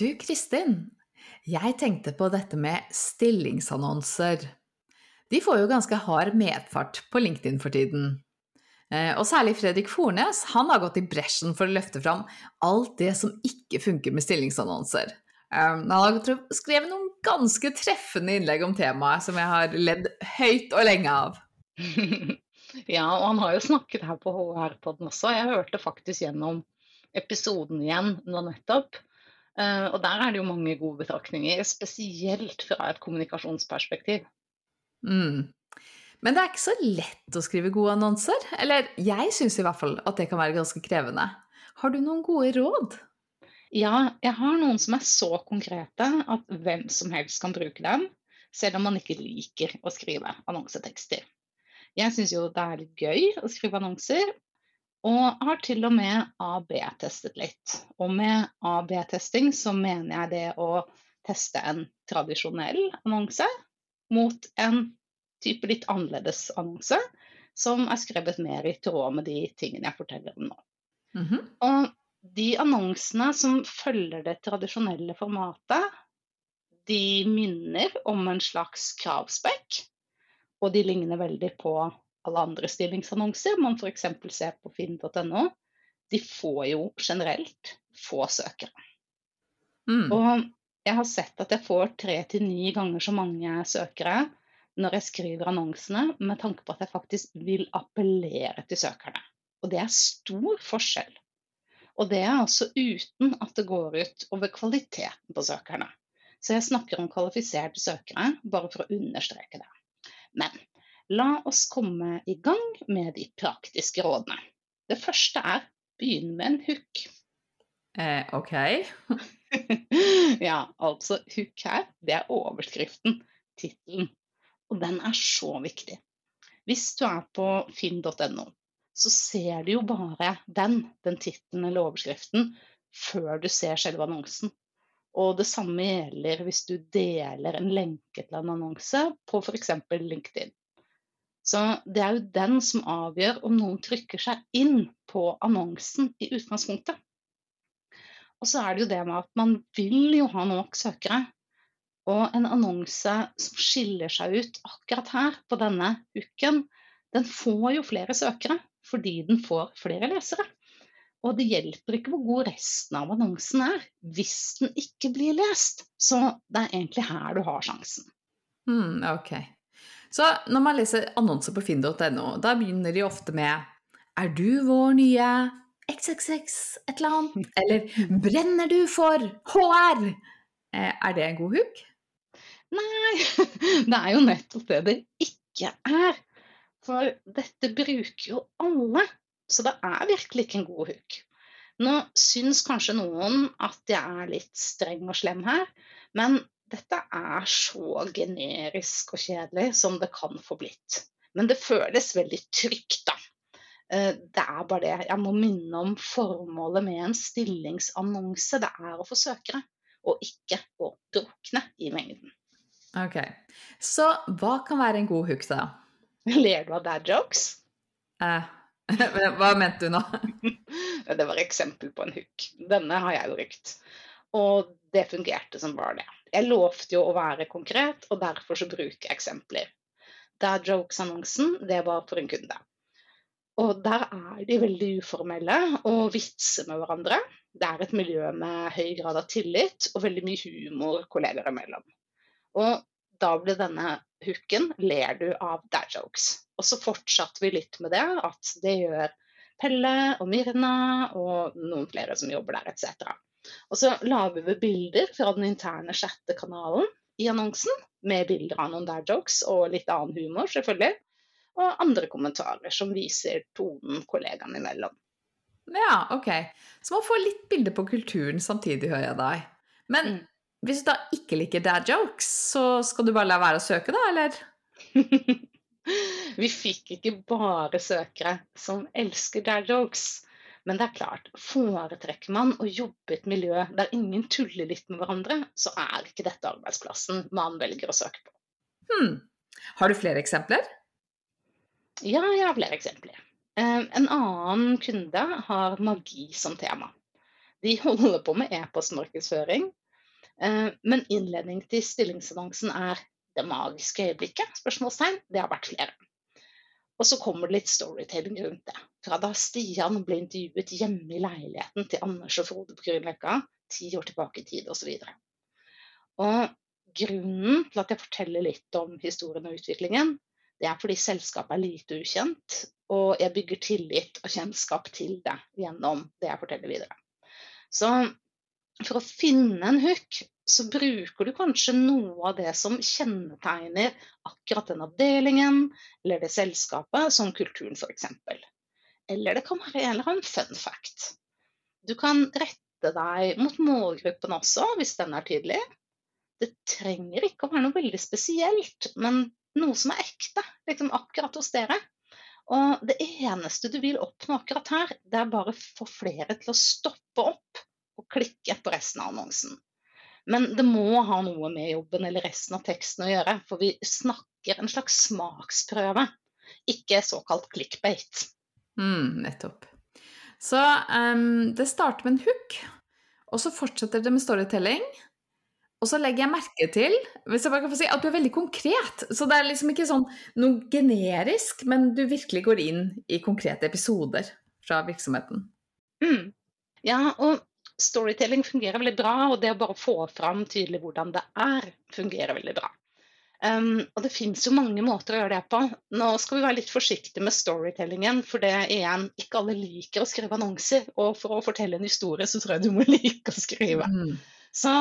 Du Kristin, jeg tenkte på dette med stillingsannonser. De får jo ganske hard medfart på LinkedIn for tiden. Eh, og særlig Fredrik Fornes han har gått i bresjen for å løfte fram alt det som ikke funker med stillingsannonser. Um, han har skrevet noen ganske treffende innlegg om temaet som jeg har ledd høyt og lenge av. ja, og han har jo snakket her på HR-podden også. Jeg hørte faktisk gjennom episoden igjen nå nettopp. Uh, og der er det jo mange gode betraktninger, spesielt fra et kommunikasjonsperspektiv. Mm. Men det er ikke så lett å skrive gode annonser. Eller jeg syns i hvert fall at det kan være ganske krevende. Har du noen gode råd? Ja, jeg har noen som er så konkrete at hvem som helst kan bruke dem, selv om man ikke liker å skrive annonsetekster. Jeg syns jo det er litt gøy å skrive annonser, og har til og med AB-testet litt. Og med AB-testing så mener jeg det å teste en tradisjonell annonse mot en type litt annerledes annonse, som er skrevet mer i tråd med de tingene jeg forteller om nå. Mm -hmm. Og de annonsene som følger det tradisjonelle formatet, de minner om en slags kravspekk. Og de ligner veldig på alle andre stillingsannonser man f.eks. ser på finn.no. De får jo generelt få søkere. Mm. Og jeg har sett at jeg får tre til ni ganger så mange søkere når jeg skriver annonsene, med tanke på at jeg faktisk vil appellere til søkerne. Og det er stor forskjell og det er altså uten at det går ut over kvaliteten på søkerne. Så jeg snakker om kvalifiserte søkere, bare for å understreke det. Men la oss komme i gang med de praktiske rådene. Det første er begynn med en hook. Eh, ok. ja, altså hook her, det er overskriften, tittelen. Og den er så viktig. Hvis du er på finn.no så ser du jo bare den, den tittelen eller overskriften, før du ser selve annonsen. Og det samme gjelder hvis du deler en lenke til en annonse på f.eks. LinkedIn. Så det er jo den som avgjør om noen trykker seg inn på annonsen i utgangspunktet. Og så er det jo det med at man vil jo ha nok søkere. Og en annonse som skiller seg ut akkurat her på denne uken, den får jo flere søkere fordi den får flere lesere. Og det hjelper ikke hvor god resten av annonsen er hvis den ikke blir lest. Så det er egentlig her du har sjansen. Mm, ok. Så når man leser annonser på finn.no, da begynner de ofte med Er du vår nye XXX et eller annet? Eller Brenner du for HR? Eh, er det en god hook? Nei, det er jo nettopp det det ikke er. For dette bruker jo alle, så det er virkelig ikke en god hook. Nå syns kanskje noen at jeg er litt streng og slem her, men dette er så generisk og kjedelig som det kan få blitt. Men det føles veldig trygt, da. Eh, det er bare det. Jeg må minne om formålet med en stillingsannonse. Det er å få søkere, og ikke å drukne i mengden. Ok, Så hva kan være en god hook, da? Ler du av dad jokes? Eh, hva mente du nå? det var eksempel på en hook. Denne har jeg jo rykt. Og det fungerte som bare det. Jeg lovte jo å være konkret, og derfor så bruker jeg eksempler. Der jokes-annonsen, det var for en kunde. Og der er de veldig uformelle og vitser med hverandre. Det er et miljø med høy grad av tillit og veldig mye humor kolleger imellom. Og da ble denne hooken 'ler du av dad jokes'. Og så fortsatte vi litt med det, at det gjør Pelle og Mirna og noen flere som jobber der, etc. Og så lager vi bilder fra den interne chattekanalen i annonsen, med bilder av noen dad jokes og litt annen humor, selvfølgelig. Og andre kommentarer som viser tonen kollegaene imellom. Ja, ok. Så man får litt bilde på kulturen samtidig, hører jeg deg. Men mm. hvis du da ikke liker dad jokes, så skal du bare la være å søke, da, eller? Vi fikk ikke bare søkere som elsker dad jokes. Men det er klart, foretrekker man å jobbe i et miljø der ingen tuller litt med hverandre, så er ikke dette arbeidsplassen man velger å søke på. Hmm. Har du flere eksempler? Ja, jeg har flere eksempler. Eh, en annen kunde har magi som tema. De holder på med e-postmarkedsføring, eh, men innledning til stillingsannonsen er 'det magiske øyeblikket?' spørsmålstegn. Det har vært flere. Og så kommer det litt storytelling rundt det. Fra da Stian ble intervjuet hjemme i leiligheten til Anders og Frode på Grünerløkka ti år tilbake i tid osv. Og, og grunnen til at jeg forteller litt om historien og utviklingen, det er fordi selskapet er lite ukjent, og jeg bygger tillit og kjennskap til det gjennom det jeg forteller videre. Så for å finne en hook, så bruker du kanskje noe av det som kjennetegner akkurat den avdelingen eller det selskapet, som kulturen f.eks. Eller det kan være en eller annen fun fact. Du kan rette deg mot målgruppen også, hvis den er tydelig. Det trenger ikke å være noe veldig spesielt, men noe som er ekte, liksom akkurat hos dere. Og det eneste du vil oppnå akkurat her, det er bare å få flere til å stoppe opp og klikke på resten av annonsen. Men det må ha noe med jobben eller resten av teksten å gjøre, for vi snakker en slags smaksprøve, ikke såkalt clickbait. Mm, nettopp. Så um, det starter med en hook, og så fortsetter det med storytelling. Og så legger jeg merke til hvis jeg bare kan få si, at du er veldig konkret. Så det er liksom ikke sånn noe generisk, men du virkelig går inn i konkrete episoder fra virksomheten. Mm. Ja, og storytelling fungerer veldig bra, og det å bare få fram tydelig hvordan det er, fungerer veldig bra. Um, og det finnes jo mange måter å gjøre det på. Nå skal vi være litt forsiktige med storytellingen, for det igjen, ikke alle liker å skrive annonser. Og for å fortelle en historie, så tror jeg du må like å skrive. Mm. Så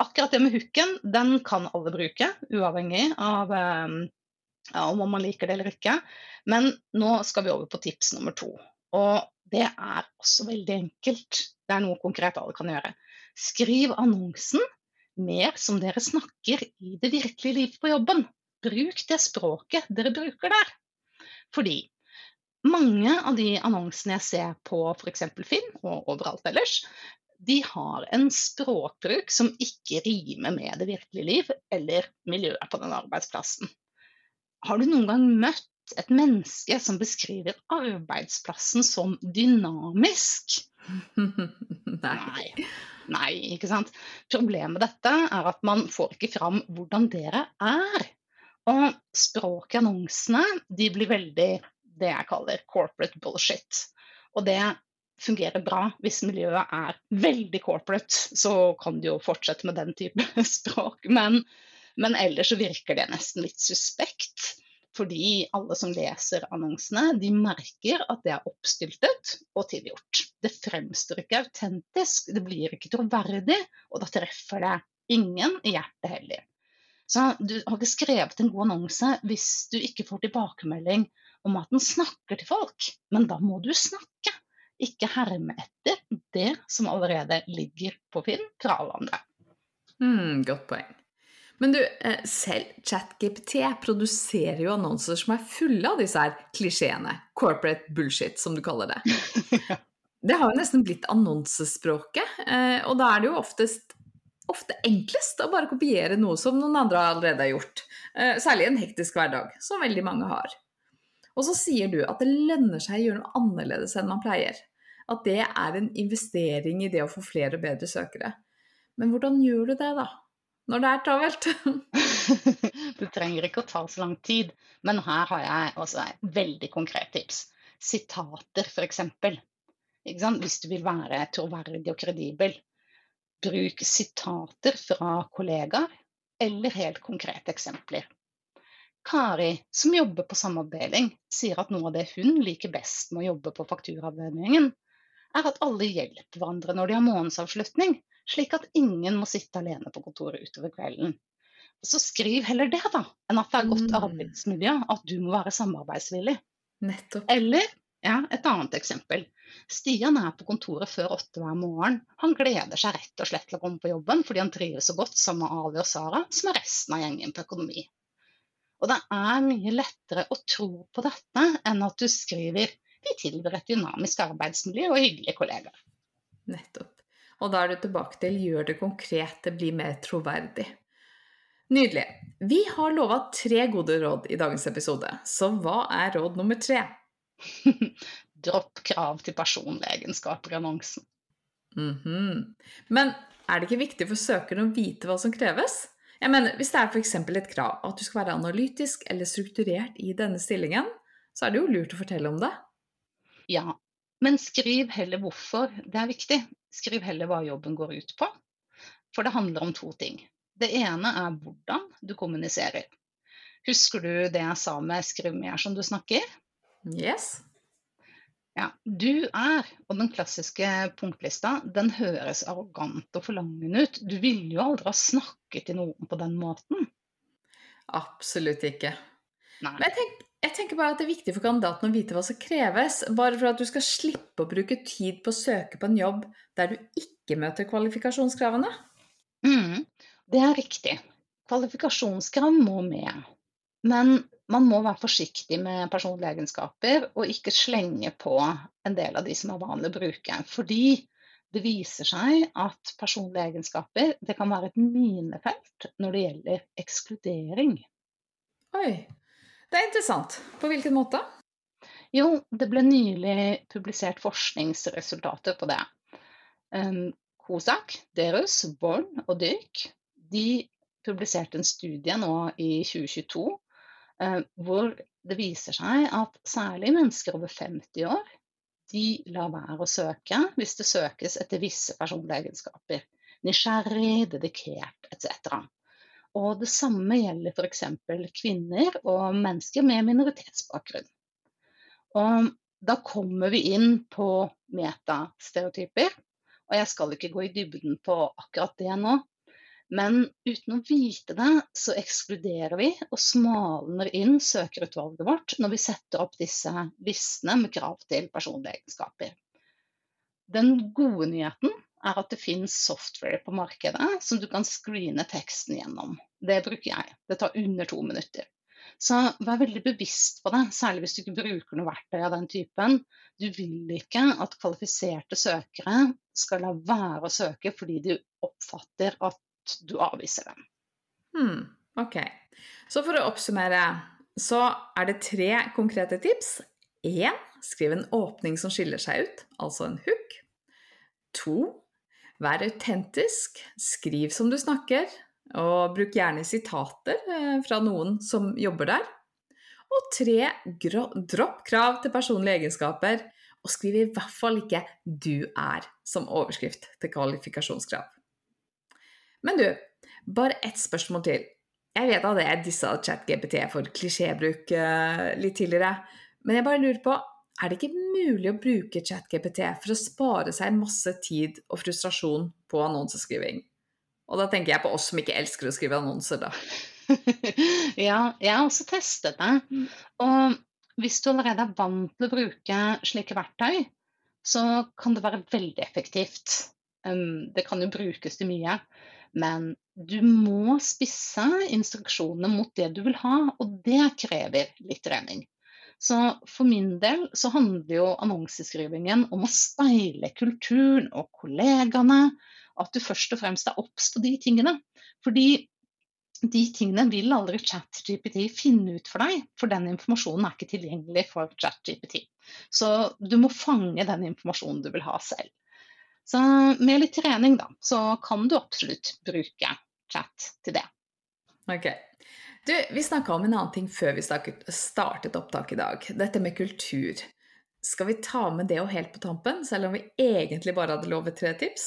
akkurat det med hooken, den kan alle bruke, uavhengig av um, om man liker det eller ikke. Men nå skal vi over på tips nummer to. Og det er også veldig enkelt. Det er noe konkret alle kan gjøre. Skriv annonsen mer som dere snakker i det virkelige liv på jobben. Bruk det språket dere bruker der. Fordi mange av de annonsene jeg ser på f.eks. Finn og overalt ellers, de har en språkbruk som ikke rimer med det virkelige liv eller miljøet på den arbeidsplassen. Har du noen gang møtt et menneske som beskriver arbeidsplassen som dynamisk? Nei. Nei, ikke sant. Problemet med dette er at man får ikke fram hvordan dere er. Og språket i annonsene de blir veldig det jeg kaller corporate bullshit. Og det fungerer bra hvis miljøet er veldig corporate, så kan du jo fortsette med den type språk. Men, men ellers så virker det nesten litt suspekt. Fordi alle som leser annonsene, de merker at det er oppstyltet og tilgjort. Det fremstår ikke autentisk, det blir ikke troverdig, og da treffer det ingen i hjertet heller. Så du har ikke skrevet en god annonse hvis du ikke får tilbakemelding om at den snakker til folk. Men da må du snakke, ikke herme etter det som allerede ligger på Finn fra alle andre. Mm, godt poeng. Men du, eh, selv ChatGPT produserer jo annonser som er fulle av disse her klisjeene. Corporate bullshit, som du kaller det. Det har jo nesten blitt annonsespråket, eh, og da er det jo oftest ofte enklest å bare kopiere noe som noen andre allerede har gjort. Eh, særlig i en hektisk hverdag, som veldig mange har. Og så sier du at det lønner seg å gjøre noe annerledes enn man pleier. At det er en investering i det å få flere og bedre søkere. Men hvordan gjør du det, da? Når det er travelt. det trenger ikke å ta så lang tid, men her har jeg også et veldig konkret tips. Sitater, f.eks. Hvis du vil være troverdig og kredibel, bruk sitater fra kollegaer eller helt konkrete eksempler. Kari, som jobber på samme avdeling, sier at noe av det hun liker best med å jobbe på fakturaavdelingen, er at alle hjelper hverandre når de har månedsavslutning, slik at ingen må sitte alene på kontoret utover kvelden. så skriv heller det, da, enn at det er godt Mm. arbeidsmiljø, at du må være samarbeidsvillig. Nettopp. Eller ja, et annet eksempel. Stian er på kontoret før åtte hver morgen. Han gleder seg rett og slett til å komme på jobben fordi han trives så godt sammen med Ali og Sara, som er resten av gjengen på økonomi. Og det er mye lettere å tro på dette enn at du skriver vi tilbyr et dynamisk arbeidsmiljø og hyggelige kollegaer. Nettopp. Og da er du tilbake til gjør det konkret, det blir mer troverdig. Nydelig. Vi har lova tre gode råd i dagens episode, så hva er råd nummer tre? Dropp krav til personlige egenskaper i annonsen. Mhm. Men er det ikke viktig for søkeren å vite hva som kreves? Jeg mener, Hvis det er f.eks. et krav at du skal være analytisk eller strukturert i denne stillingen, så er det jo lurt å fortelle om det. Ja, men skriv heller hvorfor det er viktig. Skriv heller hva jobben går ut på. For det handler om to ting. Det ene er hvordan du kommuniserer. Husker du det jeg sa med 'skriv mer som du snakker'? Yes. Ja, du er, og den klassiske punktlista, den høres arrogant og forlangende ut. Du ville jo aldri ha snakket til noen på den måten. Absolutt ikke. Nei. Men jeg, tenk, jeg tenker bare at det er viktig for kandidaten å vite hva som kreves, bare for at du skal slippe å bruke tid på å søke på en jobb der du ikke møter kvalifikasjonskravene. Mm, det er riktig. Kvalifikasjonskrav må med. Men man må være forsiktig med personlige egenskaper og ikke slenge på en del av de som er vanlig å bruke. Fordi det viser seg at personlige egenskaper det kan være et minefelt når det gjelder ekskludering. Oi, det er interessant. På hvilken måte? Jo, det ble nylig publisert forskningsresultater på det. Um, COSAC, Derus, Born og Dyrk de publiserte en studie nå i 2022 eh, hvor det viser seg at særlig mennesker over 50 år de lar være å søke hvis det søkes etter visse personlige egenskaper. Nysgjerrig, dedikert etc. Og det samme gjelder f.eks. kvinner og mennesker med minoritetsbakgrunn. Og da kommer vi inn på metastereotyper. Og jeg skal ikke gå i dybden på akkurat det nå. Men uten å vite det, så ekskluderer vi og smalner inn søkerutvalget vårt når vi setter opp disse listene med krav til personlige egenskaper. Den gode nyheten er at det finnes software på markedet som du kan screene teksten gjennom. Det bruker jeg. Det tar under to minutter. Så vær veldig bevisst på det, særlig hvis du ikke bruker noe verktøy av den typen. Du vil ikke at kvalifiserte søkere skal la være å søke fordi de oppfatter at du avviser dem. Hmm, ok. Så for å oppsummere, så er det tre konkrete tips. Én, skriv en åpning som skiller seg ut, altså en hook. To, vær autentisk, skriv som du snakker, og bruk gjerne sitater eh, fra noen som jobber der. Og tre, dropp krav til personlige egenskaper, og skriv i hvert fall ikke 'du er' som overskrift til kvalifikasjonskrav. Men du, bare ett spørsmål til. Jeg vet at jeg dissa ChatGPT for klisjébruk litt tidligere, men jeg bare lurer på er det ikke mulig å bruke ChatGPT for å spare seg masse tid og frustrasjon på annonseskriving? Og da tenker jeg på oss som ikke elsker å skrive annonser, da. ja, jeg har også testet det. Og hvis du allerede er vant til å bruke slike verktøy, så kan det være veldig effektivt. Det kan jo brukes til mye. Men du må spisse instruksjonene mot det du vil ha, og det krever litt trening. Så for min del så handler jo annonseskrivingen om å speile kulturen og kollegaene. At du først og fremst er obs på de tingene. Fordi de tingene vil aldri ChatGPT finne ut for deg, for den informasjonen er ikke tilgjengelig for ChatGPT. Så du må fange den informasjonen du vil ha selv. Så med litt trening, da, så kan du absolutt bruke chat til det. Ok. Du, vi snakka om en annen ting før vi startet opptak i dag. Dette med kultur. Skal vi ta med det og helt på tampen, selv om vi egentlig bare hadde lovet tre tips?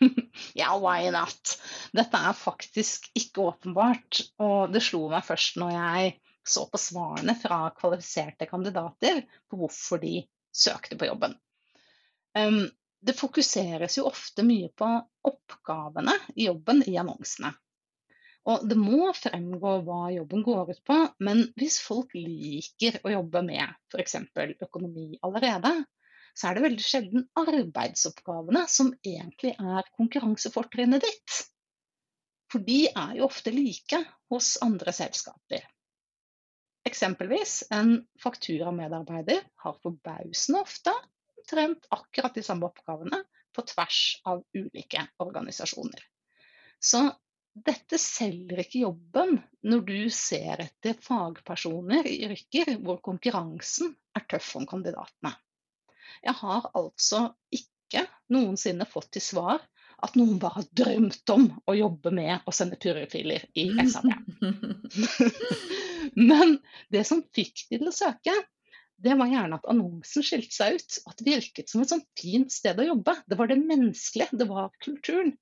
ja, why not? Dette er faktisk ikke åpenbart, og det slo meg først når jeg så på svarene fra kvalifiserte kandidater på hvorfor de søkte på jobben. Um, det fokuseres jo ofte mye på oppgavene i jobben i annonsene. Og det må fremgå hva jobben går ut på, men hvis folk liker å jobbe med f.eks. økonomi allerede, så er det veldig sjelden arbeidsoppgavene som egentlig er konkurransefortrinnet ditt. For de er jo ofte like hos andre selskaper. Eksempelvis en fakturamedarbeider har forbausende ofte omtrent akkurat de samme oppgavene på tvers av ulike organisasjoner. Så dette selger ikke jobben når du ser etter fagpersoner i yrker hvor konkurransen er tøff om kandidatene. Jeg har altså ikke noensinne fått til svar at noen bare har drømt om å jobbe med å sende purrefiler i SAP. Men det som fikk de til å søke, det var gjerne at annonsen skilte seg ut. At det virket som et sånt fint sted å jobbe. Det var det menneskelige, det var kulturen.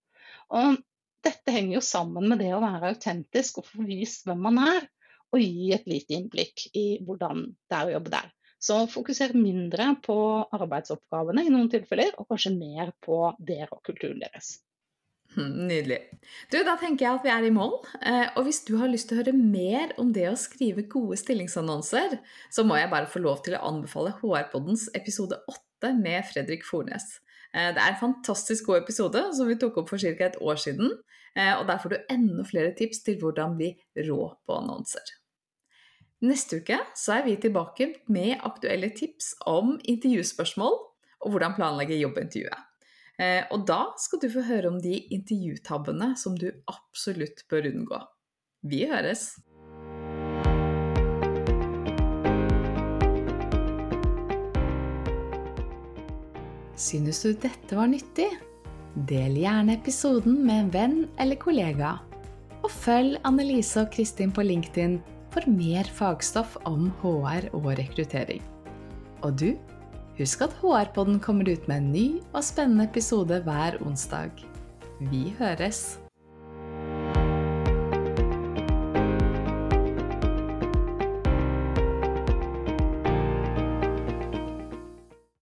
Og dette henger jo sammen med det å være autentisk og få vist hvem man er, og gi et lite innblikk i hvordan det er å jobbe der. Så fokuser mindre på arbeidsoppgavene i noen tilfeller, og kanskje mer på dere og kulturen deres. Hm, nydelig. Du, Da tenker jeg at vi er i mål. Eh, og hvis du har lyst til å høre mer om det å skrive gode stillingsannonser, så må jeg bare få lov til å anbefale HR-poddens episode 8 med Fredrik Fornes. Eh, det er en fantastisk god episode som vi tok opp for ca. et år siden. Eh, og der får du enda flere tips til hvordan bli rå på annonser. Neste uke så er vi tilbake med aktuelle tips om intervjuspørsmål og hvordan planlegge jobbintervjuet. Eh, og da skal du få høre om de intervjutabbene som du absolutt bør unngå. Vi høres! Synes du dette var nyttig? Del gjerne episoden med en venn eller kollega. Og følg Annelise og Kristin på LinkedIn for mer fagstoff om HR og rekruttering. Og du, husk at HR-podden kommer ut med en ny og spennende episode hver onsdag. Vi høres!